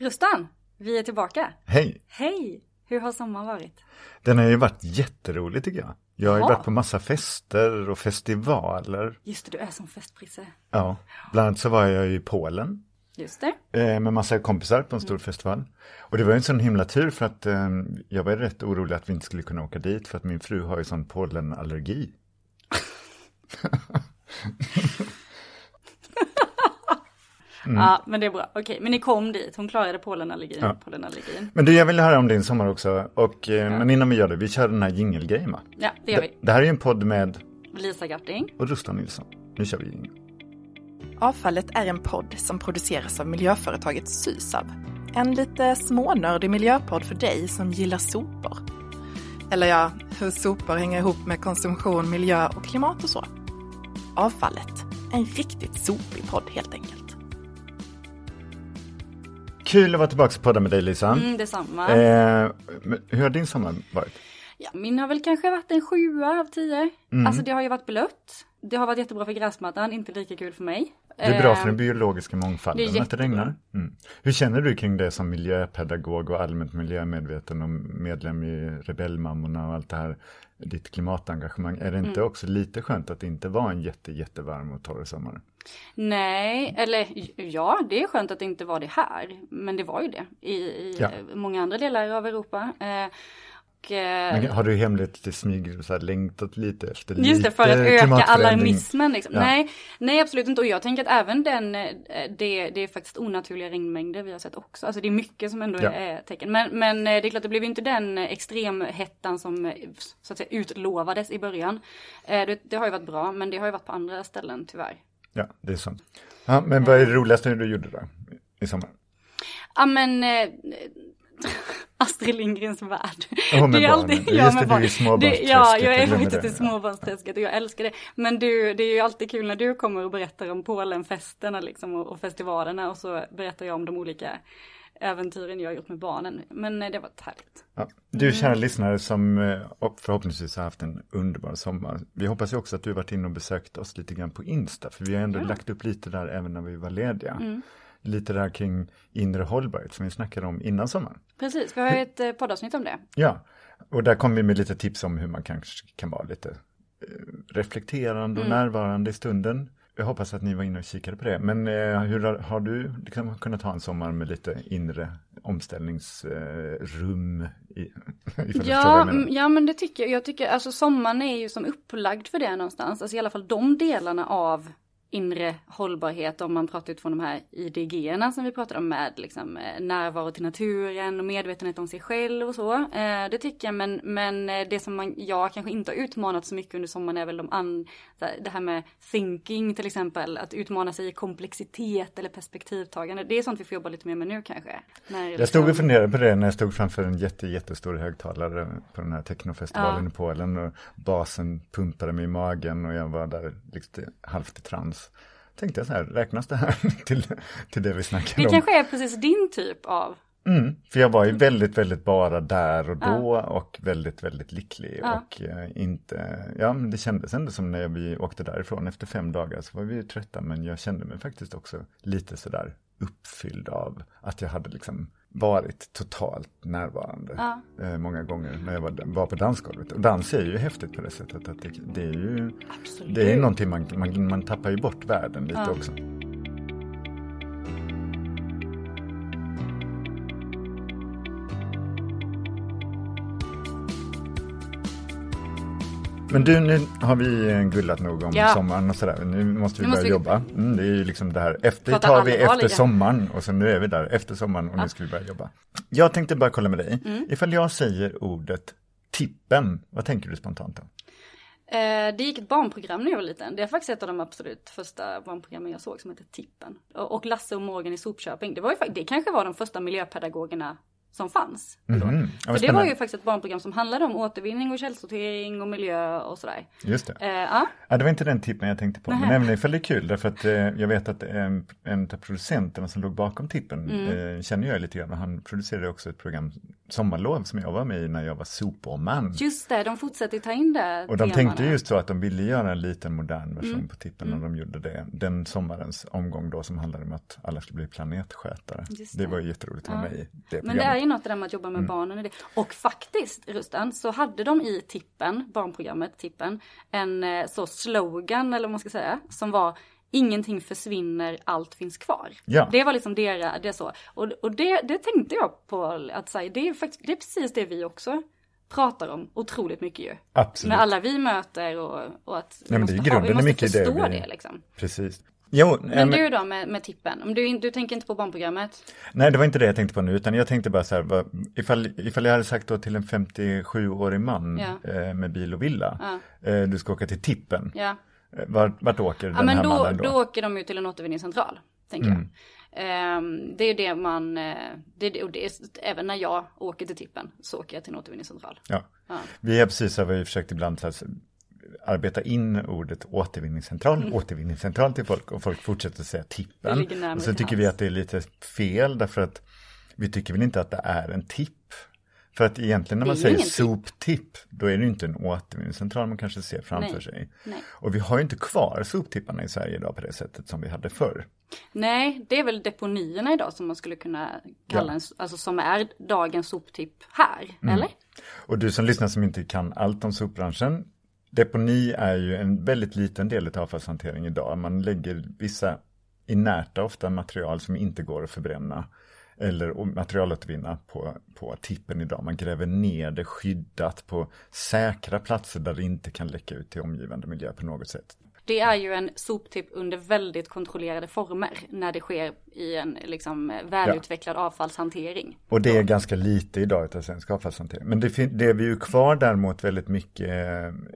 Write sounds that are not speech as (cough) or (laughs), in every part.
Rustan, vi är tillbaka. Hej! Hej! Hur har sommaren varit? Den har ju varit jätterolig tycker jag. Jag har ju varit på massa fester och festivaler. Just det, du är som festprisse. Ja, bland annat så var jag i Polen. Just det. Eh, med massa kompisar på en stor mm. festival. Och det var en sån himla tur för att eh, jag var rätt orolig att vi inte skulle kunna åka dit för att min fru har ju sån pollenallergi. (laughs) Mm. Ja, men det är bra. Okej, men ni kom dit. Hon klarade pollenallergin. Ja. pollenallergin. Men du, jag vill höra om din sommar också. Och, eh, ja. Men innan vi gör det, vi kör den här jingelgrejen va? Ja, det gör vi. Det, här är ju en podd med Lisa Garting och Rustan Nilsson. Nu kör vi jingel. Avfallet är en podd som produceras av miljöföretaget Sysav. En lite smånördig miljöpodd för dig som gillar sopor. Eller ja, hur sopor hänger ihop med konsumtion, miljö och klimat och så. Avfallet, en riktigt sopig podd helt enkelt. Kul att vara tillbaka på podden med dig Lisa. Mm, detsamma. Eh, hur har din sommar varit? Ja, min har väl kanske varit en sjua av tio. Mm. Alltså det har ju varit blött. Det har varit jättebra för gräsmattan, inte lika kul för mig. Det är bra för den eh, biologiska mångfalden det att det regnar. Mm. Hur känner du kring det som miljöpedagog och allmänt miljömedveten och medlem i Rebellmammorna och allt det här, ditt klimatengagemang. Är det inte mm. också lite skönt att det inte var en jätte, jättevarm och torr sommar? Nej, eller ja, det är skönt att det inte var det här. Men det var ju det i, i ja. många andra delar av Europa. Eh, Men har du hemligt till smyg så här längtat lite efter Just det, för att öka alarmismen. Liksom. Ja. Nej, nej, absolut inte. Och jag tänker att även den, eh, det, det är faktiskt onaturliga regnmängder vi har sett också. Alltså det är mycket som ändå ja. är tecken. Men, men det är klart, det blev inte den extremhettan som så att säga utlovades i början. Det, det har ju varit bra, men det har ju varit på andra ställen tyvärr. Ja, det är sant. Ja, men vad är det roligaste du gjorde då i sommar? Ja, men eh, (laughs) Astrid Lindgrens värld. Oh, det är alltid, ja, med barn. Det, ja, jag är faktiskt i småbarnsträsket och jag älskar det. Men du, det är ju alltid kul när du kommer och berättar om Polenfesterna liksom och, och festivalerna och så berättar jag om de olika äventyren jag har gjort med barnen. Men eh, det var härligt. Ja, du kära mm. lyssnare som eh, förhoppningsvis har haft en underbar sommar. Vi hoppas ju också att du varit inne och besökt oss lite grann på Insta, för vi har ändå ja. lagt upp lite där även när vi var lediga. Mm. Lite där kring inre hållbarhet som vi snackade om innan sommaren. Precis, vi har ju ett eh, poddavsnitt om det. Ja, och där kommer vi med lite tips om hur man kanske kan vara lite reflekterande och mm. närvarande i stunden. Jag hoppas att ni var inne och kikade på det. Men eh, hur har, har du liksom kunnat ha en sommar med lite inre omställningsrum? Eh, (laughs) ja, ja, men det tycker jag. Jag tycker, alltså sommaren är ju som upplagd för det någonstans. Alltså i alla fall de delarna av inre hållbarhet om man pratar utifrån de här IDG-erna som vi pratade om med liksom, eh, närvaro till naturen och medvetenhet om sig själv och så. Eh, det tycker jag men, men eh, det som man, jag kanske inte har utmanat så mycket under sommaren är väl de an, det här med thinking till exempel, att utmana sig i komplexitet eller perspektivtagande. Det är sånt vi får jobba lite mer med nu kanske. När, jag stod och liksom- funderade på det när jag stod framför en jätte, jättestor högtalare på den här technofestivalen ja. i Polen och basen pumpade mig i magen och jag var där liksom halvt i trans tänkte jag så här, räknas det här (laughs) till, till det vi snackar om? Det kanske är precis din typ av Mm, för jag var ju väldigt, väldigt bara där och då ja. och väldigt, väldigt lycklig. Ja. Och eh, inte, ja men det kändes ändå som när vi åkte därifrån efter fem dagar så var vi trötta men jag kände mig faktiskt också lite sådär uppfylld av att jag hade liksom varit totalt närvarande ja. eh, många gånger när jag var, var på dansgolvet. Och dans är ju häftigt på det sättet att det, det är ju Absolut. det är någonting man, man, man tappar ju bort världen lite ja. också. Men du, nu har vi gullat nog om ja. sommaren och sådär. Nu måste vi nu börja vi... jobba. Mm, det är ju liksom det här, efter tar vi efter sommaren och så nu är vi där efter sommaren och ja. nu ska vi börja jobba. Jag tänkte bara kolla med dig. Mm. Ifall jag säger ordet tippen, vad tänker du spontant då? Eh, det gick ett barnprogram när jag var liten. Det är faktiskt ett av de absolut första barnprogrammen jag såg som heter Tippen. Och Lasse och Morgan i Sopköping. Det, var ju, det kanske var de första miljöpedagogerna som fanns. Mm. Ja, För det var ju faktiskt ett barnprogram som handlade om återvinning och källsortering och miljö och sådär. Just det. Eh, ja. ja. det var inte den tippen jag tänkte på. Nähe. Men även ifall det är kul därför att eh, jag vet att en, en av producenterna som låg bakom tippen mm. eh, känner jag lite grann han producerade också ett program sommarlov som jag var med i när jag var Superman. Just det, de fortsätter ta in det. Och de temana. tänkte just så att de ville göra en liten modern version mm. på tippen mm. när de gjorde det. Den sommarens omgång då som handlade om att alla skulle bli planetskötare. Det. det. var ju jätteroligt att vara med i det Men det är ju något där med att jobba med mm. barnen i det. Och faktiskt, Rustan, så hade de i Tippen, barnprogrammet Tippen, en eh, så slogan eller vad man ska säga, som var ingenting försvinner, allt finns kvar. Ja. Det var liksom det, det så. Och, och det, det tänkte jag på att säga, det är faktiskt, det är precis det vi också pratar om otroligt mycket ju. Absolut. Med alla vi möter och, och att vi, Nej, måste, det är ha, vi måste förstå det, vi... det liksom. Precis. Jo, men du då med, med tippen, du, du tänker inte på barnprogrammet? Nej, det var inte det jag tänkte på nu, utan jag tänkte bara så här, ifall, ifall jag hade sagt då till en 57-årig man ja. eh, med bil och villa, ja. eh, du ska åka till tippen. Ja. Vart, vart åker ja, den men här då, mannen då? Då åker de ju till en återvinningscentral, tänker mm. jag. Um, det är det man, eh, det, och det är, även när jag åker till tippen så åker jag till en återvinningscentral. Ja, ja. vi har precis har vi försökt ibland här, arbeta in ordet återvinningscentral, mm. återvinningscentral till folk och folk fortsätter säga tippen. Och så tycker vi att det är lite fel därför att vi tycker väl inte att det är en tipp för att egentligen när man säger soptipp, då är det inte en återvinningscentral man kanske ser framför Nej. sig. Nej. Och vi har ju inte kvar soptipparna i Sverige idag på det sättet som vi hade förr. Nej, det är väl deponierna idag som man skulle kunna kalla ja. en, alltså som är dagens soptipp här, mm. eller? Och du som lyssnar som inte kan allt om sopbranschen, deponi är ju en väldigt liten del av avfallshantering idag. Man lägger vissa inerta ofta material som inte går att förbränna eller materialåtervinna på, på tippen idag. Man gräver ner det skyddat på säkra platser där det inte kan läcka ut till omgivande miljö på något sätt. Det är ju en soptipp under väldigt kontrollerade former när det sker i en liksom välutvecklad ja. avfallshantering. Och det är ganska lite idag av svensk avfallshantering. Men det, det är vi ju kvar däremot väldigt mycket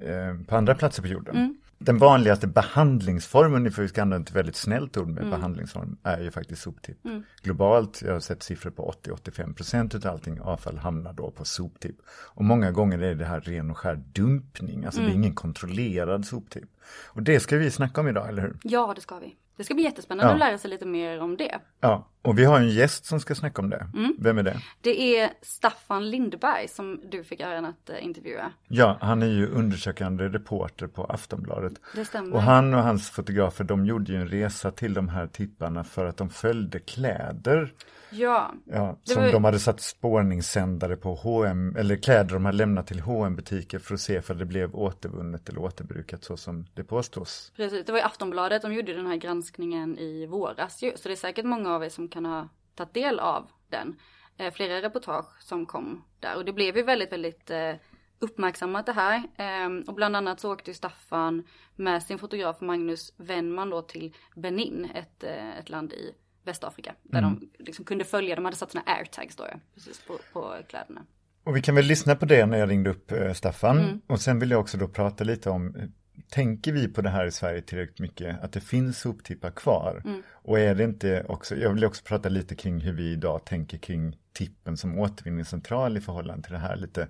eh, på andra platser på jorden. Mm den vanligaste behandlingsformen, för vi ska använda ett väldigt snällt ord med mm. behandlingsform, är ju faktiskt soptipp. Mm. Globalt, jag har sett siffror på 80-85 procent av allting avfall hamnar då på soptipp. Och många gånger är det här ren och skär dumpning, alltså mm. det är mm. ingen kontrollerad soptipp. Och det ska vi snacka om idag, eller hur? Ja, det ska vi. Det ska bli jättespännande ja. att lära sig lite mer om det. Ja, och vi har en gäst som ska snacka om det. Mm. Vem är det? Det är Staffan Lindberg som du fick äran att uh, intervjua. Ja, han är ju undersökande reporter på Aftonbladet. Det stämmer. Och han och hans fotografer, de gjorde ju en resa till de här tipparna för att de följde kläder Ja. ja som var... de hade satt spårningssändare på H&M eller kläder de hade lämnat till hm butiker för att se för det blev återvunnet eller återbrukat så som det påstås. Precis, det var ju Aftonbladet, de gjorde den här granskningen i våras ju, så det är säkert många av er som kan ha tagit del av den. Eh, flera reportage som kom där och det blev ju väldigt, väldigt eh, uppmärksammat det här. Eh, och bland annat så åkte Staffan med sin fotograf Magnus Wennman då till Benin, ett, eh, ett land i Västafrika. Där mm. de liksom kunde följa, de hade satt sina airtags då ja, precis på, på kläderna. Och vi kan väl lyssna på det när jag ringde upp eh, Staffan. Mm. Och sen vill jag också då prata lite om, eh, tänker vi på det här i Sverige tillräckligt mycket, att det finns soptippar kvar? Mm. Och är det inte också, jag vill också prata lite kring hur vi idag tänker kring tippen som återvinningscentral i förhållande till det här lite.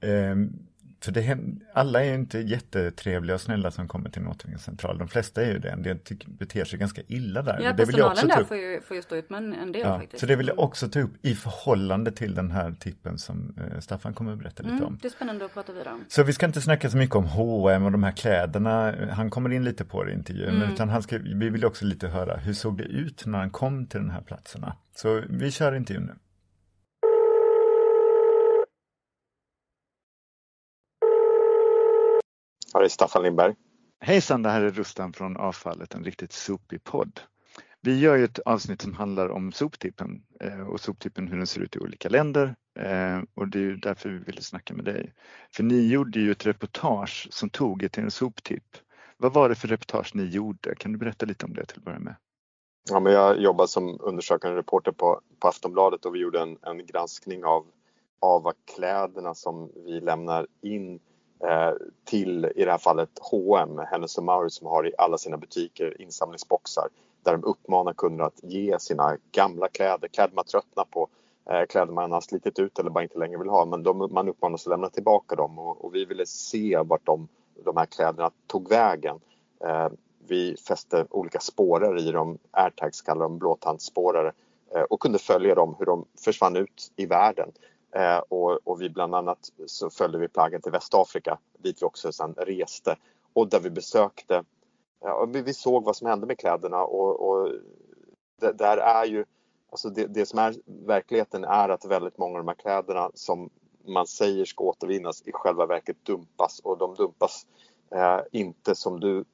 Eh, för det, alla är ju inte jättetrevliga och snälla som kommer till en återvinningscentral. De flesta är ju det. En del beter sig ganska illa där. Ja, det vill jag också där får ju, får ju stå ut med en del ja, faktiskt. Så det vill jag också ta upp i förhållande till den här tippen som eh, Staffan kommer att berätta lite mm, om. Det är spännande att prata vidare om. Så vi ska inte snacka så mycket om H&M och de här kläderna. Han kommer in lite på det i intervjun. Mm. Utan han ska, vi vill också lite höra hur såg det ut när han kom till de här platserna. Så vi kör intervjun nu. Här är Staffan Lindberg. Hejsan, det här är Rustan från Avfallet, en riktigt sopig podd. Vi gör ju ett avsnitt som handlar om soptippen eh, och soptippen hur den ser ut i olika länder eh, och det är ju därför vi ville snacka med dig. För ni gjorde ju ett reportage som tog er till en soptipp. Vad var det för reportage ni gjorde? Kan du berätta lite om det till att börja med? Ja, men jag jobbar som undersökande reporter på, på Aftonbladet och vi gjorde en, en granskning av, av vad kläderna som vi lämnar in Eh, till i det här fallet H&M, Hennes och Mauritz som har i alla sina butiker insamlingsboxar där de uppmanar kunder att ge sina gamla kläder, kläder man tröttnar på, eh, kläder man har slitit ut eller bara inte längre vill ha. Men de, man uppmanas att lämna tillbaka dem och, och vi ville se vart de, de här kläderna tog vägen. Eh, vi fäste olika spårare i dem, airtags kallar de blåtandspårare eh, och kunde följa dem hur de försvann ut i världen. Eh, och, och, vi bland annat så följde vi plaggen till Västafrika dit vi också sen reste och där vi besökte, ja, vi, vi såg vad som hände med kläderna och, och det, där är ju, alltså det, det, som är verkligheten är att väldigt många av de här kläderna som man säger ska återvinnas i själva verket dumpas och de dumpas eh, inte som du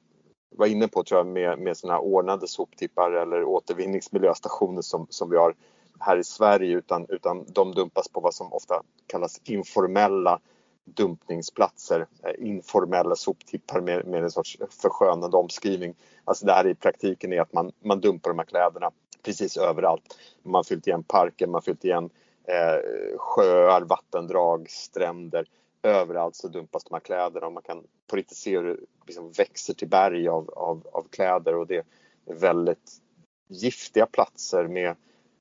var inne på tror jag med, med sådana ordnade soptippar eller återvinningsmiljöstationer som, som vi har här i Sverige utan, utan de dumpas på vad som ofta kallas informella dumpningsplatser, eh, informella soptippar med, med en sorts förskönande omskrivning. Alltså det här i praktiken är att man, man dumpar de här kläderna precis överallt. Man har fyllt igen parker, man har fyllt igen eh, sjöar, vattendrag, stränder. Överallt så dumpas de här kläderna och man kan på riktigt se hur det liksom växer till berg av, av, av kläder och det är väldigt giftiga platser med,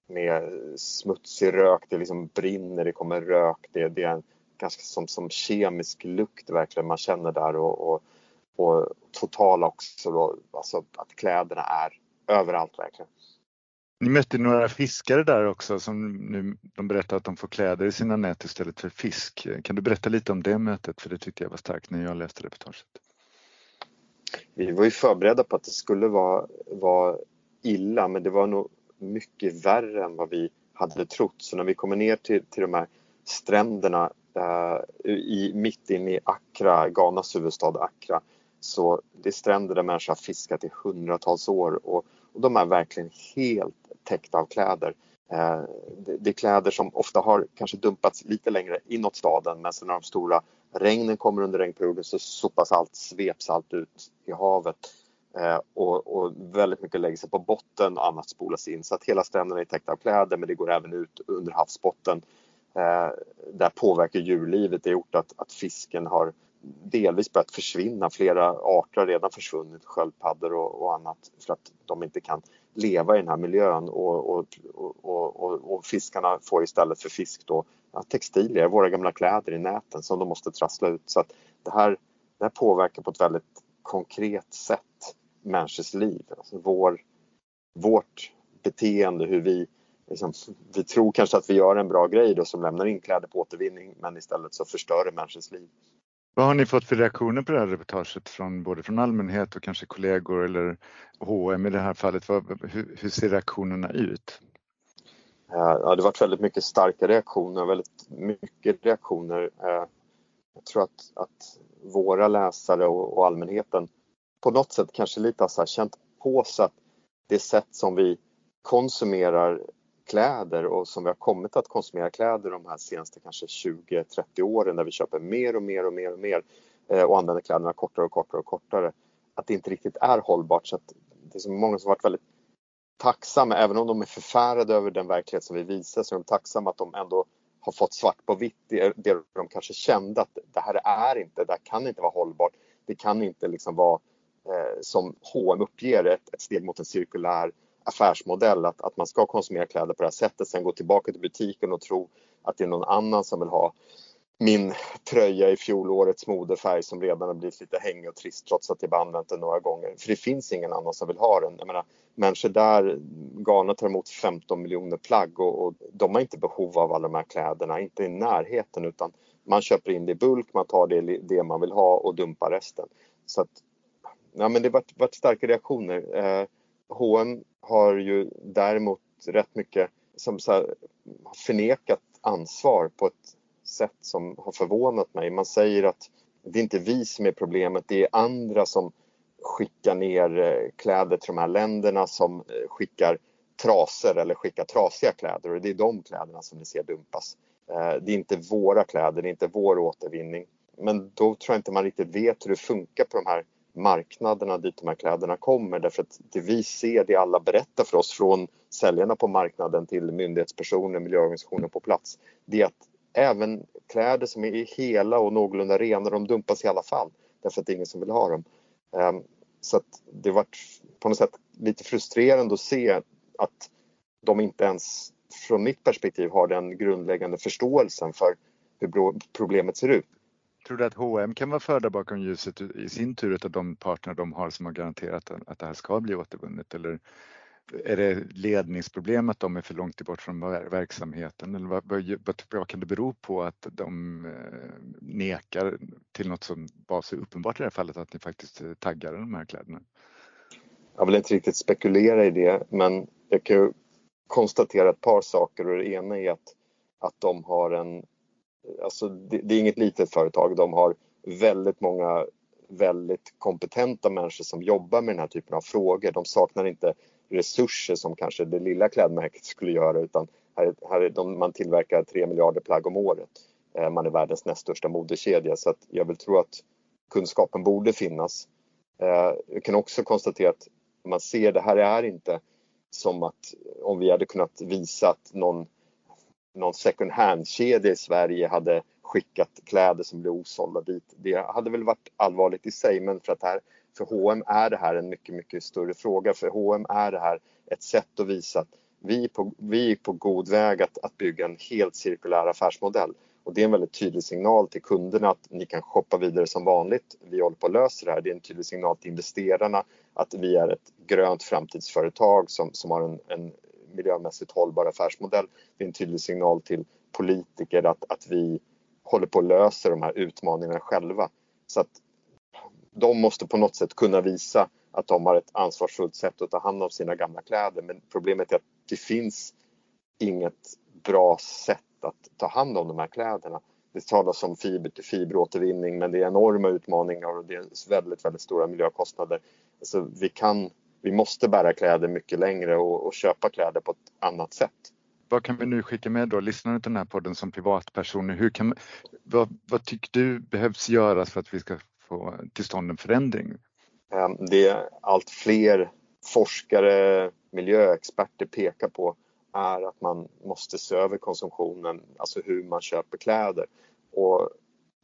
med smutsig rök, det liksom brinner, det kommer rök, det, det är en ganska som, som kemisk lukt verkligen man känner där och, och, och totala också då, alltså att kläderna är överallt verkligen. Ni mötte några fiskare där också som nu de berättar att de får kläder i sina nät istället för fisk. Kan du berätta lite om det mötet? För det tyckte jag var starkt när jag läste reportaget. Vi var ju förberedda på att det skulle vara, vara illa men det var nog mycket värre än vad vi hade trott. Så när vi kommer ner till, till de här stränderna eh, i, mitt inne i Accra, Ghanas huvudstad Accra, så det är stränder där människor har fiskat i hundratals år och, och de är verkligen helt täckta av kläder. Eh, det, det är kläder som ofta har kanske dumpats lite längre inåt staden men sen när de stora regnen kommer under regnperioden så sopas allt, sveps allt ut i havet. Eh, och, och, väldigt mycket lägger sig på botten och annat spolas in så att hela stränderna är täckta av kläder men det går även ut under havsbotten. Eh, där påverkar djurlivet. Det har gjort att, att fisken har delvis börjat försvinna. Flera arter har redan försvunnit, sköldpaddor och, och, annat för att de inte kan leva i den här miljön och, och, och, och fiskarna får istället för fisk då ja, textilier, våra gamla kläder i näten som de måste trassla ut. Så att det, här, det här påverkar på ett väldigt konkret sätt människors liv. Alltså vår, vårt beteende, hur vi Liksom, vi tror kanske att vi gör en bra grej då som lämnar in kläder på återvinning men istället så förstör det människors liv. Vad har ni fått för reaktioner på det här reportaget från både från allmänhet och kanske kollegor eller H&M i det här fallet? Vad, hur, hur, ser reaktionerna ut? Ja, det har varit väldigt mycket starka reaktioner, väldigt mycket reaktioner. Eh, jag tror att, att våra läsare och, och allmänheten på något sätt kanske lite har så känt på sig att det sätt som vi konsumerar kläder och som vi har kommit att konsumera kläder de här senaste kanske 20-30 åren där vi köper mer och mer och mer och mer eh, och använder kläderna kortare och kortare och kortare. Att det inte riktigt är hållbart så att det är så många som varit väldigt tacksamma, även om de är förfärade över den verklighet som vi visar så är de tacksamma att de ändå har fått svart på vitt det, det de kanske kände att det här är inte, det här kan inte vara hållbart. Det kan inte liksom vara Eh, som H&M uppger ett, ett steg mot en cirkulär affärsmodell att, att man ska konsumera kläder på det här sättet, sen gå tillbaka till butiken och tro att det är någon annan som vill ha min tröja i fjolårets modefärg som redan har blivit lite hängig och trist trots att jag bara använt den några gånger. För det finns ingen annan som vill ha den. Jag menar, människor där, Ghana tar emot 15 miljoner plagg och, och, de har inte behov av alla de här kläderna, inte i närheten utan man köper in det i bulk, man tar det, det man vill ha och dumpar resten. Så att, ja men det har varit, varit starka reaktioner. Eh, H&M har ju däremot rätt mycket som så här, förnekat ansvar på ett sätt som har förvånat mig. Man säger att det är inte vi som är problemet, det är andra som skickar ner eh, kläder till de här länderna som eh, skickar trasor eller skickar trasiga kläder och det är de kläderna som ni ser dumpas. Eh, det är inte våra kläder, det är inte vår återvinning. Men då tror jag inte man riktigt vet hur det funkar på de här marknaderna dit de här kläderna kommer därför att det vi ser, det alla berättar för oss från säljarna på marknaden till myndighetspersoner, miljöorganisationer på plats, det är att även kläder som är hela och någorlunda rena, de dumpas i alla fall därför att det är ingen som vill ha dem. Ehm, så att det varit på något sätt lite frustrerande att se att de inte ens från mitt perspektiv har den grundläggande förståelsen för hur problemet ser ut. Tror du att H&M kan vara förda bakom ljuset i sin tur av de partner de har som har garanterat att det här ska bli återvunnet? Eller är det ledningsproblem att de är för långt bort från verksamheten? Eller vad, vad, vad kan det bero på att de eh, nekar till något som var så uppenbart i det här fallet att ni faktiskt eh, taggar de här kläderna? Jag vill inte riktigt spekulera i det men jag kan konstatera ett par saker och det ena är att, att de har en, alltså det, det är inget litet företag, de har väldigt många väldigt kompetenta människor som jobbar med den här typen av frågor. De saknar inte resurser som kanske det lilla klädmärket skulle göra utan här, här är de, man tillverkar 3 miljarder plagg om året. Eh, man är världens näst största modekedja så att jag vill tro att kunskapen borde finnas. Eh, jag kan också konstatera att man ser det här är inte som att om vi hade kunnat visa att någon, någon second hand-kedja i Sverige hade skickat kläder som blev osålda dit. Det hade väl varit allvarligt i sig men för att här, för H&M är det här en mycket, mycket större fråga. För H&M är det här ett sätt att visa att vi är på, vi är på god väg att, att bygga en helt cirkulär affärsmodell. Och det är en väldigt tydlig signal till kunderna att ni kan shoppa vidare som vanligt. Vi håller på att lösa det här. Det är en tydlig signal till investerarna att vi är ett grönt framtidsföretag som, som har en, en miljömässigt hållbar affärsmodell. Det är en tydlig signal till politiker att, att vi håller på att lösa de här utmaningarna själva. Så att de måste på något sätt kunna visa att de har ett ansvarsfullt sätt att ta hand om sina gamla kläder. Men problemet är att det finns inget bra sätt att ta hand om de här kläderna. Det talas om fiber till fiberåtervinning men det är enorma utmaningar och det är väldigt, väldigt stora miljökostnader. Alltså vi, kan, vi måste bära kläder mycket längre och, och köpa kläder på ett annat sätt vad kan vi nu skicka med då lyssnarna till den här podden som privatpersoner? Hur kan, vad, vad tycker du behövs göras för att vi ska få till stånd en förändring? Ehm, det är allt fler forskare, miljöexperter pekar på är att man måste se över konsumtionen, alltså hur man köper kläder. Och,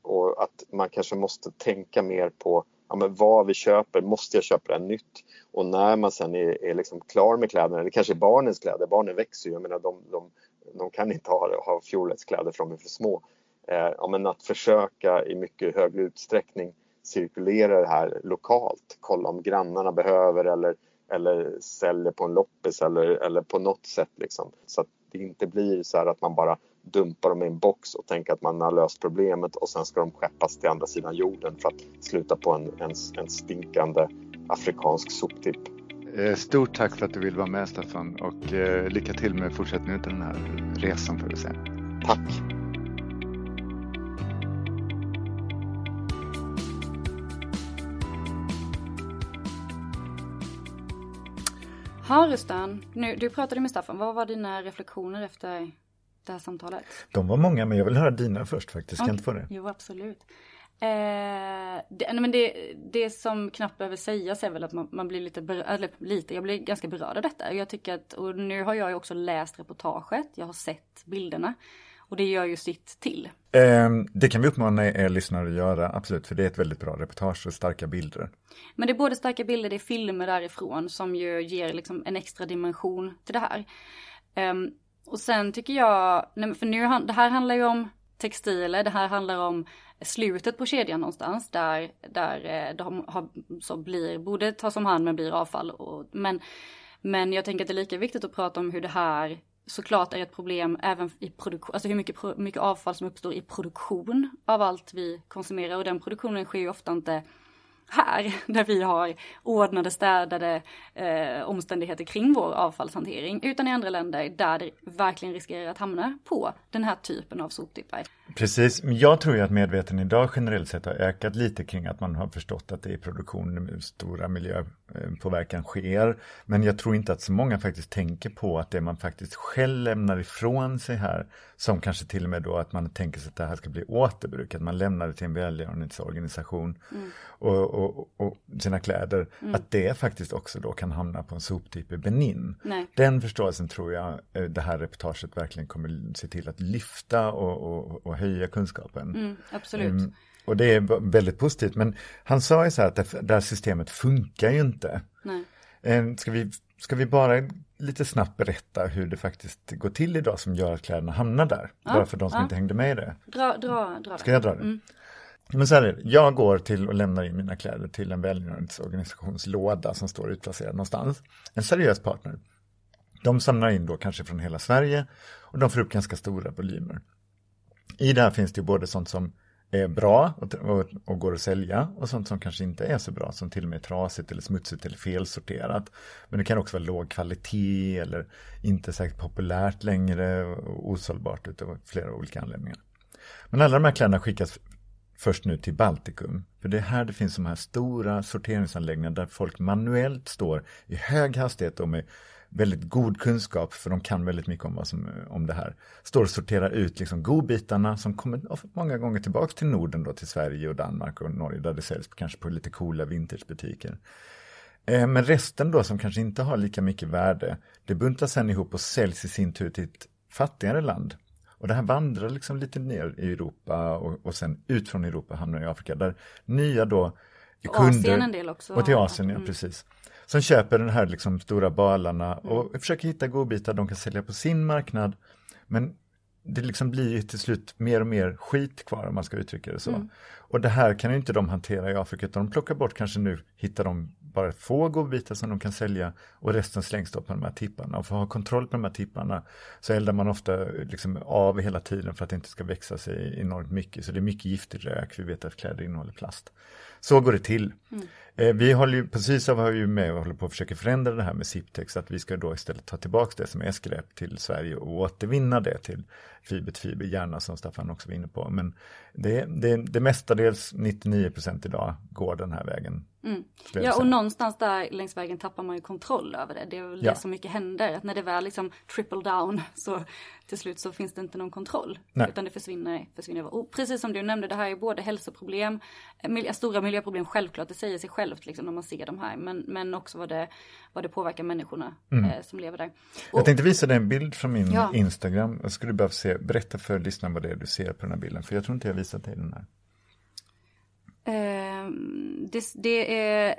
och att man kanske måste tänka mer på ja, men vad vi köper, måste jag köpa det nytt? Och när man sen är, är liksom klar med kläderna, det kanske är barnens kläder, barnen växer ju, jag menar de, de, de kan inte ha, ha fjolårets kläder de är för små. Eh, ja, men att försöka i mycket högre utsträckning cirkulera det här lokalt, kolla om grannarna behöver eller, eller säljer på en loppis eller, eller på något sätt liksom. Så att det inte blir så här att man bara dumpar dem i en box och tänker att man har löst problemet och sen ska de skeppas till andra sidan jorden för att sluta på en, en, en stinkande afrikansk soptipp. Eh, stort tack för att du vill vara med Staffan och eh, lycka till med fortsättningen av den här resan får vi säga. Tack! Ja Rustan, nu, du pratade med Staffan, vad var dina reflektioner efter det här samtalet? De var många men jag vill höra dina först faktiskt, okay. kan jag inte få det? Jo absolut. Eh, det, men det, det som knappt behöver sägas är väl att man, man blir lite, berörd, eller lite, jag blir ganska berörd av detta. Jag tycker att, och nu har jag ju också läst reportaget, jag har sett bilderna. Och det gör ju sitt till. Eh, det kan vi uppmana er lyssnare att göra, absolut, för det är ett väldigt bra reportage och starka bilder. Men det är både starka bilder, det är filmer därifrån som ju ger liksom en extra dimension till det här. Eh, och sen tycker jag, för nu, det här handlar ju om textiler, det här handlar om slutet på kedjan någonstans där, där eh, de har, så blir, borde tas om hand men blir avfall. Och, men, men jag tänker att det är lika viktigt att prata om hur det här såklart är ett problem även i produktion, alltså hur mycket, mycket avfall som uppstår i produktion av allt vi konsumerar och den produktionen sker ju ofta inte här, (laughs) där vi har ordnade, städade eh, omständigheter kring vår avfallshantering, utan i andra länder där det verkligen riskerar att hamna på den här typen av soptippar. Precis, men jag tror ju att medveten idag generellt sett har ökat lite kring att man har förstått att det är produktion, stora miljöpåverkan sker. Men jag tror inte att så många faktiskt tänker på att det man faktiskt själv lämnar ifrån sig här, som kanske till och med då att man tänker sig att det här ska bli återbrukat, man lämnar det till en välgörenhetsorganisation mm. och, och, och, sina kläder, mm. att det faktiskt också då kan hamna på en soptipp i Benin. Nej. Den förståelsen tror jag eh, det här reportaget verkligen kommer se till att lyfta och, och, och höja kunskapen. Mm, absolut. Um, och det är väldigt positivt. Men han sa ju så här att det, det här systemet funkar ju inte. Nej. Um, ska, vi, ska vi bara lite snabbt berätta hur det faktiskt går till idag som gör att kläderna hamnar där? Ja, bara för de som ja. inte hängde med i det. Dra, dra, dra Ska jag dra det? Mm. Men så här är det, jag går till och lämnar in mina kläder till en välgörenhetsorganisationslåda som står utplacerad någonstans. En seriös partner De samlar in då kanske från hela Sverige och de får upp ganska stora volymer. I det här finns det ju både sånt som är bra och, och, och, går att sälja och sånt som kanske inte är så bra som till och med är trasigt eller smutsigt eller felsorterat. Men det kan också vara låg kvalitet eller inte särskilt populärt längre och osålbart utav flera olika anledningar. Men alla de här kläderna skickas först nu till Baltikum. För det är här det finns de här stora sorteringsanläggningarna där folk manuellt står i hög hastighet och med väldigt god kunskap, för de kan väldigt mycket om, vad som, om det här, står och sorterar ut liksom godbitarna som kommer många gånger tillbaks till Norden, då, till Sverige och Danmark och Norge, där det säljs kanske på lite coola vintagebutiker. Eh, men resten då som kanske inte har lika mycket värde, det buntas sen ihop och säljs i sin tur till ett fattigare land. Och det här vandrar liksom lite ner i Europa och, och sen ut från Europa hamnar i Afrika där nya då kunder. Asien en del också. Och till Asien, ja mm. precis som köper den här liksom stora balarna och mm. försöker hitta godbitar de kan sälja på sin marknad. Men det liksom blir till slut mer och mer skit kvar om man ska uttrycka det så. Mm. Och det här kan ju inte de hantera i Afrika utan de plockar bort kanske nu, hittar de bara få godbitar som de kan sälja och resten slängs då på de här tipparna. Och för att ha kontroll på de här tipparna så eldar man ofta liksom av hela tiden för att det inte ska växa sig enormt mycket. Så det är mycket giftig rök, vi vet att kläder innehåller plast. Så går det till. Mm. Eh, vi håller ju, precis har ju med och håller på att försöka förändra det här med Ziptex, att vi ska då istället ta tillbaka det som är skräp till Sverige och återvinna det till fiber till fiber, gärna som Staffan också var inne på. Men det, det, det mestadels 99 procent idag går den här vägen. Mm. Ja och någonstans där längs vägen tappar man ju kontroll över det. Det är väl ja. det som mycket händer, att när det väl liksom triple down (laughs) så till slut så finns det inte någon kontroll. Nej. Utan det försvinner, försvinner. Och precis som du nämnde, det här är både hälsoproblem, miljö, stora miljöproblem självklart, det säger sig självt liksom när man ser de här. Men, men också vad det, vad det påverkar människorna mm. eh, som lever där. Och, jag tänkte visa dig en bild från min ja. Instagram. Jag skulle behöva se, berätta för lyssnarna vad det är du ser på den här bilden. För jag tror inte jag visat dig den här. Eh, det, det, är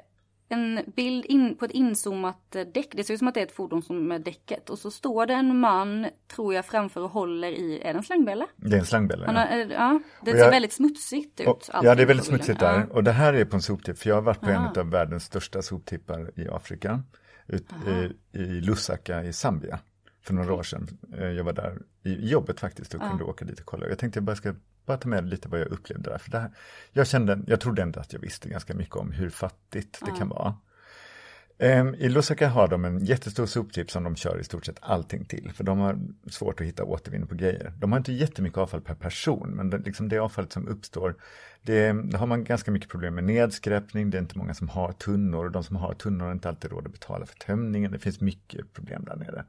en bild in, på ett inzoomat däck. Det ser ut som att det är ett fordon som är däcket. Och så står det en man, tror jag, framför och håller i, är det en slangbälla? Det är en slangbälla, ja. Har, ja. Det ser jag, väldigt smutsigt ut. Och, ja, det är väldigt smutsigt där. Ja. Och det här är på en soptipp, för jag har varit på Aha. en av världens största soptippar i Afrika. Ut, i, I Lusaka i Zambia för några år sedan. Eh, jag var där i jobbet faktiskt och kunde åka dit och kolla. Jag tänkte jag bara ska bara ta med lite vad jag upplevde där. För det här, jag, kände, jag trodde ändå att jag visste ganska mycket om hur fattigt det kan vara. Um, I Lusaka har de en jättestor soptipp som de kör i stort sett allting till. För de har svårt att hitta återvinning på grejer. De har inte jättemycket avfall per person, men det, liksom det avfallet som uppstår, det, det, har man ganska mycket problem med nedskräpning. Det är inte många som har tunnor och de som har tunnor har inte alltid råd att betala för tömningen. Det finns mycket problem där nere.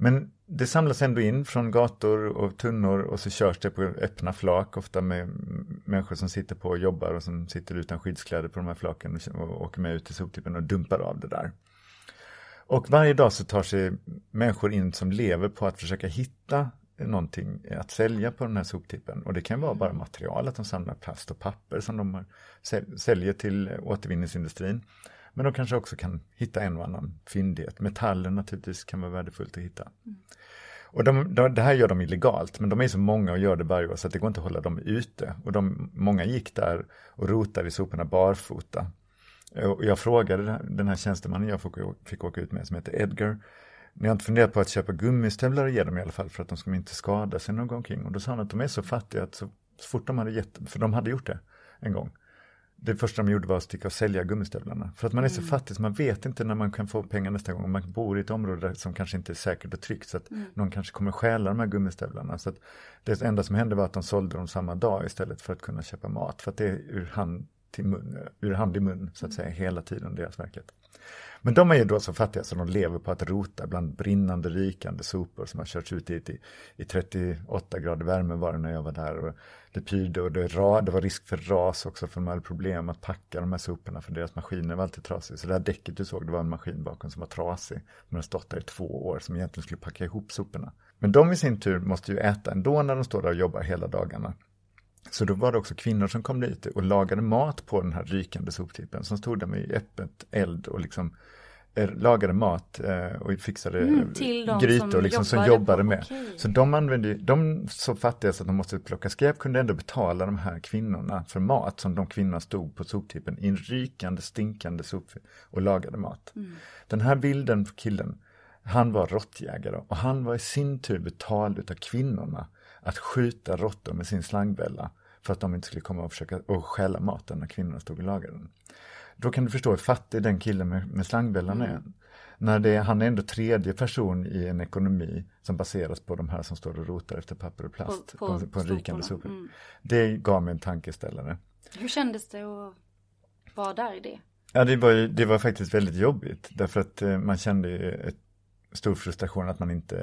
Men det samlas ändå in från gator och tunnor och så körs det på öppna flak, ofta med människor som sitter på och jobbar och som sitter utan skyddskläder på de här flaken och åker med ut till soptippen och dumpar av det där. Och varje dag så tar sig människor in som lever på att försöka hitta någonting att sälja på den här soptippen. Och det kan vara bara material, att de samlar plast och papper som de säljer till återvinningsindustrin. Men de kanske också kan hitta en och annan fyndighet. Metallen naturligtvis kan vara värdefullt att hitta. Mm. Och de, de, det här gör de illegalt, men de är så många och gör det varje år så att det går inte att hålla dem ute. Och de, många gick där och rotade i soporna barfota. Och jag frågade den här tjänstemannen jag fick, fick åka ut med som heter Edgar. Ni har inte funderat på att köpa gummistövlar och ge dem i alla fall för att de ska inte skada sig någon gång omkring. Och då sa han att de är så fattiga att så, så fort de hade gett, för de hade gjort det en gång det första de gjorde var att sticka och sälja gummistövlarna. För att man är så mm. fattig så man vet inte när man kan få pengar nästa gång. Man bor i ett område som kanske inte är säkert och tryggt så att mm. någon kanske kommer stjäla de här gummistövlarna. Så att det enda som hände var att de sålde dem samma dag istället för att kunna köpa mat. För att det är ur hand, till mun, ur hand i mun så att säga hela tiden deras verklighet. Men de är ju då så fattiga så de lever på att rota bland brinnande, rikande sopor som har körts ut hit i, i 38 grader värme var det när jag var där. Och det pyrde och det, ra, det var risk för ras också för de hade problem att packa de här soporna för deras maskiner var alltid trasiga. Så det här däcket du såg, det var en maskin bakom som var trasig. De hade stått där i två år som egentligen skulle packa ihop soporna. Men de i sin tur måste ju äta ändå när de står där och jobbar hela dagarna. Så då var det också kvinnor som kom dit och lagade mat på den här rykande soptippen som stod där med öppet eld och liksom eh, lagade mat eh, och fixade mm, grytor som, liksom, som jobbade med. Okay. Så de använde, de så fattiga så att de måste plocka skräp kunde ändå betala de här kvinnorna för mat som de kvinnorna stod på soptippen i en rykande, stinkande sop och lagade mat. Mm. Den här bilden på killen han var råttjägare och han var i sin tur betald utav kvinnorna att skjuta råttor med sin slangbälla för att de inte skulle komma och försöka och stjäla maten när kvinnorna stod och lagade den. Då kan du förstå hur fattig den killen med, med slangbällan är. Mm. När det, han är ändå tredje person i en ekonomi som baseras på de här som står och rotar efter papper och plast på, på, på, på en rikande sopor. Mm. Det gav mig en tankeställare. Hur kändes det att vara där i det? Ja, det var, det var faktiskt väldigt jobbigt därför att eh, man kände ett stor frustration att man inte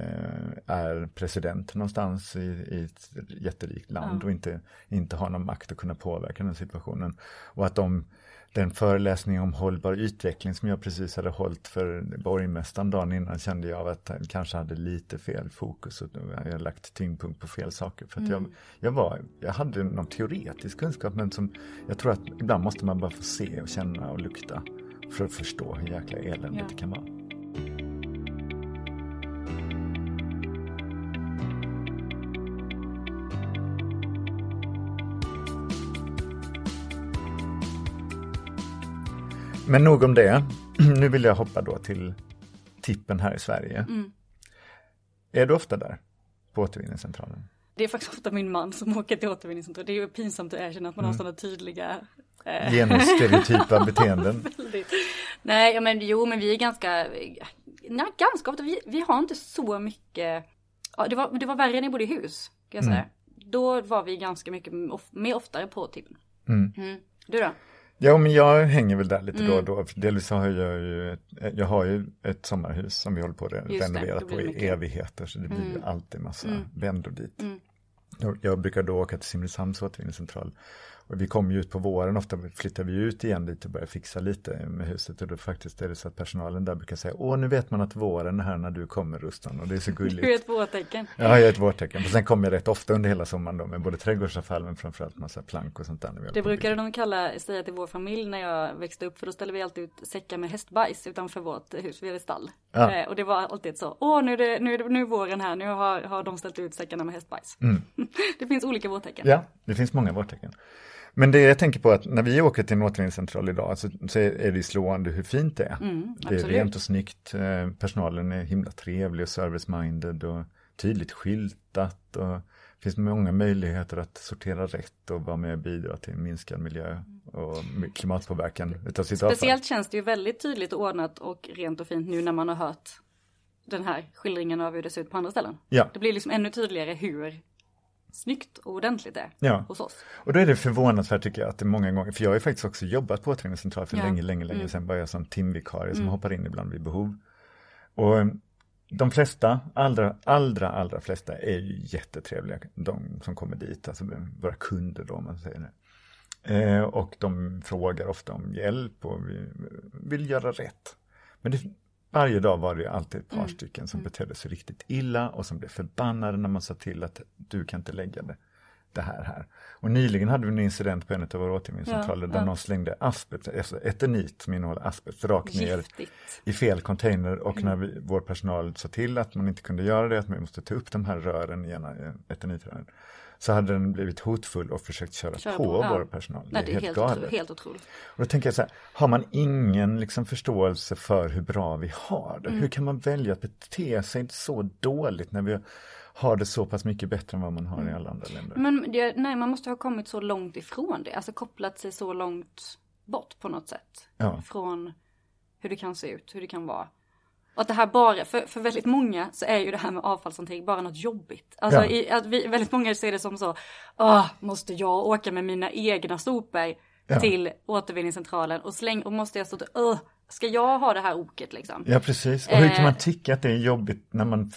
är president någonstans i, i ett jätterikt land ja. och inte, inte har någon makt att kunna påverka den situationen. Och att de, den föreläsning om hållbar utveckling som jag precis hade hållit för borgmästaren dagen innan kände jag att jag kanske hade lite fel fokus och jag lagt tyngdpunkt på fel saker. För att mm. jag, jag, var, jag hade någon teoretisk kunskap men som jag tror att ibland måste man bara få se och känna och lukta för att förstå hur jäkla eländigt ja. det kan vara. Men nog om det. (clears throat) Nu vill jag hoppa då till tippen här i Sverige. Mm. Är du ofta där på återvinningscentralen? Det är faktiskt ofta min man som åker till återvinningscentralen. Det är ju pinsamt att erkänna att man mm. har sådana tydliga eh... Genusstereotypa (laughs) beteenden. Nej, ja, men jo, men vi är ganska, nej, ganska ofta, vi, vi har inte så mycket, ja, det, var, det var värre när jag bodde i hus, kan jag säga. Mm. Då var vi ganska mycket mer oftare på tippen. Mm. mm. Du då? Ja, men jag hänger väl där lite mm. då och mm. då. Delvis har jag ju, jag har ju ett sommarhus som vi håller på att renovera på i evigheter, så det blir mm. alltid massa mm. vändor dit. Mm. Jag brukar då åka till Simrishamns återvinningscentral och vi kommer ju ut på våren, ofta flyttar vi ut igen dit och börjar fixa lite med huset och då faktiskt är det så att personalen där brukar säga Åh, nu vet man att våren är här när du kommer Rustan och det är så gulligt. (laughs) Du är ett vårtecken. Ja, jag är ett vårtecken. Och sen kommer jag rätt ofta under hela sommaren då med både trädgårdsavfall men framförallt massa plank och sånt där. Det brukade de kalla, säga till vår familj när jag växte upp för då ställde vi alltid ut säckar med hästbajs utanför vårt hus, vi hade stall. Ja. Eh, och det var alltid så, åh nu är, det, nu är, det, nu är våren här, nu har, har de ställt ut säckarna med hästbajs. Mm. (laughs) det finns olika vårtecken. Ja, det finns många vårtecken. Men det jag tänker på att när vi åker till en återvinningscentral idag så, så är det slående hur fint det är. Mm, det är rent och snyggt, eh, personalen är himla trevlig och service-minded och tydligt skyltat och det finns många möjligheter att sortera rätt och vara med och bidra till minskad miljö och klimatpåverkan utav sitt Speciellt avfall. känns det ju väldigt tydligt ordnat och rent och fint nu när man har hört den här skildringen av hur det ser ut på andra ställen. Ja. Det blir liksom ännu tydligare hur snyggt och ordentligt det ja. hos oss. Och då är det förvånansvärt tycker jag att det många gånger, för jag har ju faktiskt också jobbat på återvinningscentral för ja. länge, länge, länge mm. sedan, var jag som timvikarie mm. som hoppar in ibland vid behov. Och eh, de flesta, allra, allra, allra flesta är ju jättetrevliga, de som kommer dit, alltså våra kunder då, om man säger det. Eh, och de frågar ofta om hjälp och vi vill göra rätt. Men det, varje dag var det alltid ett par mm. stycken som mm. betedde sig riktigt illa och som blev förbannade när man sa till att du kan inte lägga det, det här här. Och nyligen hade vi en incident på en av våra återvinningscentraler ja, där ja. någon slängde asbest, alltså eternit som innehåller asbest rakt ner i fel container och mm. när vi, vår personal sa till att man inte kunde göra det, att man måste ta upp de här rören, gärna eternitrören så hade den blivit hotfull och försökt köra, köra på, på ja. vår personal. Nej, det är helt, helt, galet. helt otroligt. Och då tänker jag så här, har man ingen liksom förståelse för hur bra vi har det? Mm. Hur kan man välja att bete sig så dåligt när vi har det så pass mycket bättre än vad man har mm. i alla andra länder? Men det, nej, man måste ha kommit så långt ifrån det, alltså kopplat sig så långt bort på något sätt. Ja. Från hur det kan se ut, hur det kan vara. Och att det här bara, för, för väldigt många så är ju det här med avfallshantering bara något jobbigt. Alltså ja. i, att vi, väldigt många ser det som så, Åh, måste jag åka med mina egna sopor ja. till återvinningscentralen och släng, och måste jag stå till, Åh, ska jag ha det här oket liksom? Ja precis, och hur kan man eh. tycka att det är jobbigt när man,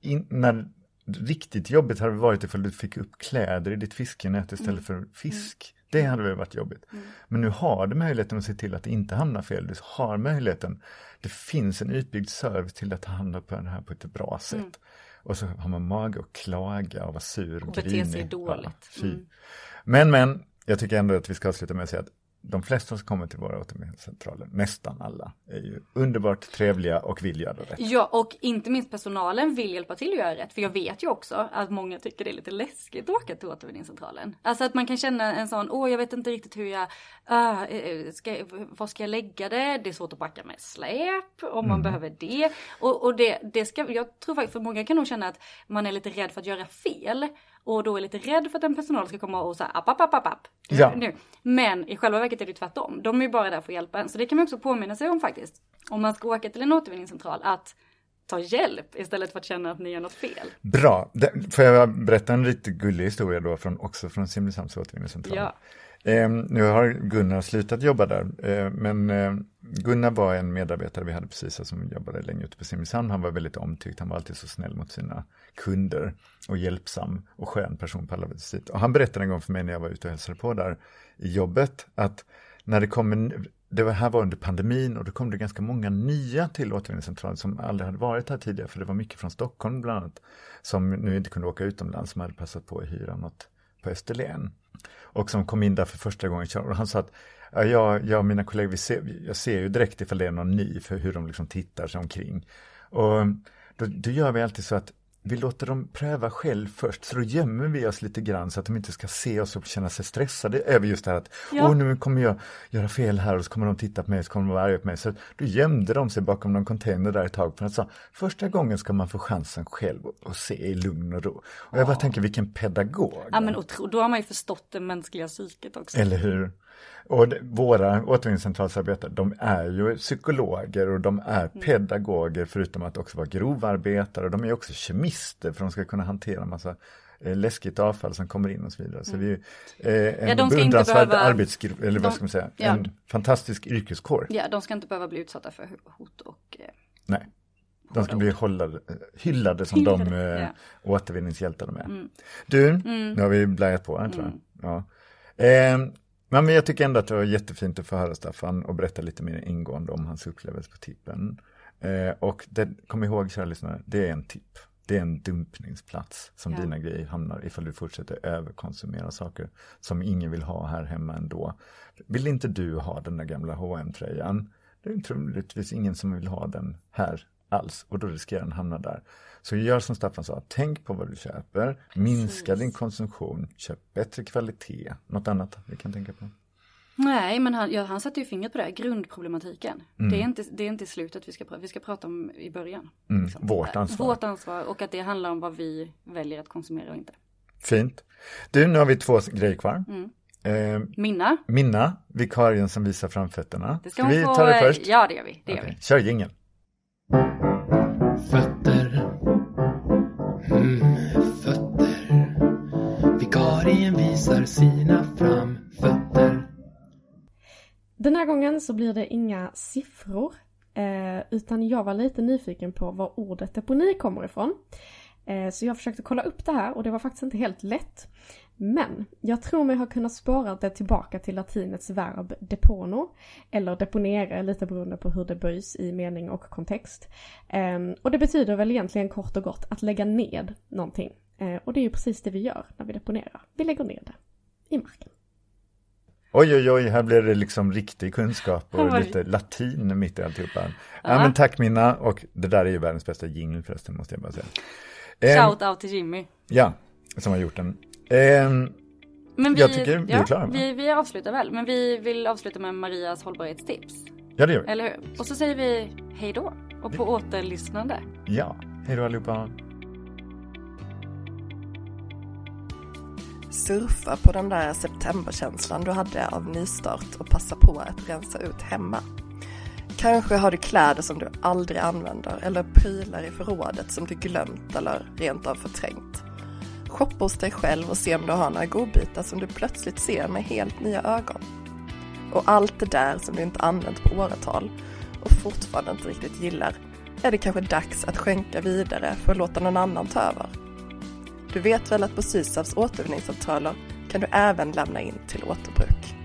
in, när riktigt jobbigt hade varit ifall du fick upp kläder i ditt fiskenät istället mm. för fisk. Det hade väl varit jobbigt. Mm. Men nu har du möjligheten att se till att det inte hamnar fel. Du har möjligheten. Det finns en utbyggd service till att hamna på det här på ett bra sätt. Mm. Och så har man mage att klaga och vara sur och, och bete sig dåligt. Ja, mm. Men, men, jag tycker ändå att vi ska avsluta med att säga att de flesta som kommer till våra återvinningscentraler, nästan alla, är ju underbart trevliga och vill göra rätt. Ja, och inte minst personalen vill hjälpa till att göra rätt. För jag vet ju också att många tycker det är lite läskigt att åka till återvinningscentralen. Alltså att man kan känna en sån, åh jag vet inte riktigt hur jag, uh, ska, var ska jag lägga det? Det är svårt att packa med släp om man mm. behöver det. Och, och det, det ska, jag tror faktiskt, för många kan nog känna att man är lite rädd för att göra fel och då är lite rädd för att en personal ska komma och säga app, app, app, app, app. Ja. Nu. Men i själva verket är det tvärtom. De är ju bara där för att hjälpa en. Så det kan man också påminna sig om faktiskt. Om man ska åka till en återvinningscentral att ta hjälp istället för att känna att ni gör något fel. Bra, får jag berätta en lite gullig historia då från, också från Simrishamns återvinningscentral. Ja. Eh, nu har Gunnar slutat jobba där, eh, men eh, Gunnar var en medarbetare vi hade precis som jobbade länge ute på Simrishamn. Han var väldigt omtyckt, han var alltid så snäll mot sina kunder och hjälpsam och skön person på alla vis. Och han berättade en gång för mig när jag var ute och hälsade på där i jobbet att när det kom en, det var, här var under pandemin och då kom det ganska många nya till återvinningscentralen som aldrig hade varit här tidigare. För det var mycket från Stockholm bland annat som nu inte kunde åka utomlands. Som hade passat på att hyra något på Österlen och som kom in där för första gången. Och han sa att ja, jag, jag och mina kollegor, vi ser, jag ser ju direkt ifall det är någon ny för hur de liksom tittar sig omkring. Och då, då gör vi alltid så att vi låter dem pröva själv först, så då gömmer vi oss lite grann så att de inte ska se oss och känna sig stressade över just det här att ja. åh nu kommer jag göra fel här och så kommer de titta på mig och så kommer de vara arga på mig. Så då gömde de sig bakom någon container där ett tag för att sa första gången ska man få chansen själv att se i lugn och ro. Och jag bara tänker vilken pedagog. Ja men och då har man ju förstått det mänskliga psyket också. Eller hur? Och våra återvinningscentralsarbetare, de är ju psykologer och de är mm. pedagoger förutom att också vara grovarbetare. De är också kemister för de ska kunna hantera en massa eh, läskigt avfall som kommer in och så vidare. Så mm. vi är eh, en ja, beundransvärd behöva... arbetsgrupp, eller vad ska man säga, ja. en fantastisk yrkeskår. Ja, de ska inte behöva bli utsatta för hot och eh, Nej. De ska bli hållade, hyllade som hyllade, de eh, ja. återvinningshjältar de är. Mm. Du, mm. nu har vi blajat på här tror jag. Mm. Ja. Eh, men jag tycker ändå att det var jättefint att få höra Staffan och berätta lite mer ingående om hans upplevelse på tippen. Eh, och det, kom ihåg kära lyssnare, det är en tipp. Det är en dumpningsplats som ja. dina grejer hamnar ifall du fortsätter överkonsumera saker som ingen vill ha här hemma ändå. Vill inte du ha den där gamla hm tröjan Det är troligtvis ingen som vill ha den här alls och då riskerar den hamna där. Så gör som Staffan sa, tänk på vad du köper, minska Precis. din konsumtion, köp bättre kvalitet, något annat vi kan tänka på. Nej, men han, ja, han satte ju fingret på det, grundproblematiken. Mm. Det, är inte, det är inte slutet vi ska, vi ska prata om i början. Mm. Liksom. Vårt ansvar. Vårt ansvar och att det handlar om vad vi väljer att konsumera och inte. Fint. Du, nu har vi två grejer kvar. Mm. Eh, Minna. Minna, vikarien som visar framfötterna. Det ska, ska vi få, ta det först? Ja, det gör vi. Det okay. gör vi. Kör jingeln. Fötter. Visar sina framfötter. Den här gången så blir det inga siffror. Eh, utan jag var lite nyfiken på var ordet deponi kommer ifrån. Eh, så jag försökte kolla upp det här och det var faktiskt inte helt lätt. Men jag tror mig ha kunnat spåra det tillbaka till latinets verb depono, eller deponere lite beroende på hur det böjs i mening och kontext. Ehm, och det betyder väl egentligen kort och gott att lägga ned någonting. Ehm, och det är ju precis det vi gör när vi deponerar. Vi lägger ner det i marken. Oj, oj, oj, här blir det liksom riktig kunskap och (laughs) lite latin mitt i alltihopa. Ja. ja, men tack Minna, och det där är ju världens bästa jingle förresten, måste jag bara säga. Shout out till Jimmy. Ja, som har gjort den. Eh, men vi, jag tycker vi är klara. Vi, vi avslutar väl, men vi vill avsluta med Marias hållbarhetstips. Ja, det gör vi. Eller hur? Och så säger vi hej då och på återlyssnande. Ja, hej då allihopa. Surfa på den där septemberkänslan du hade av nystart och passa på att rensa ut hemma. Kanske har du kläder som du aldrig använder eller prylar i förrådet som du glömt eller rent av förträngt. Shoppa hos dig själv och se om du har några godbitar som du plötsligt ser med helt nya ögon. Och allt det där som du inte använt på åratal och fortfarande inte riktigt gillar är det kanske dags att skänka vidare för att låta någon annan ta över. Du vet väl att på Sysavs återvinningscentraler kan du även lämna in till återbruk.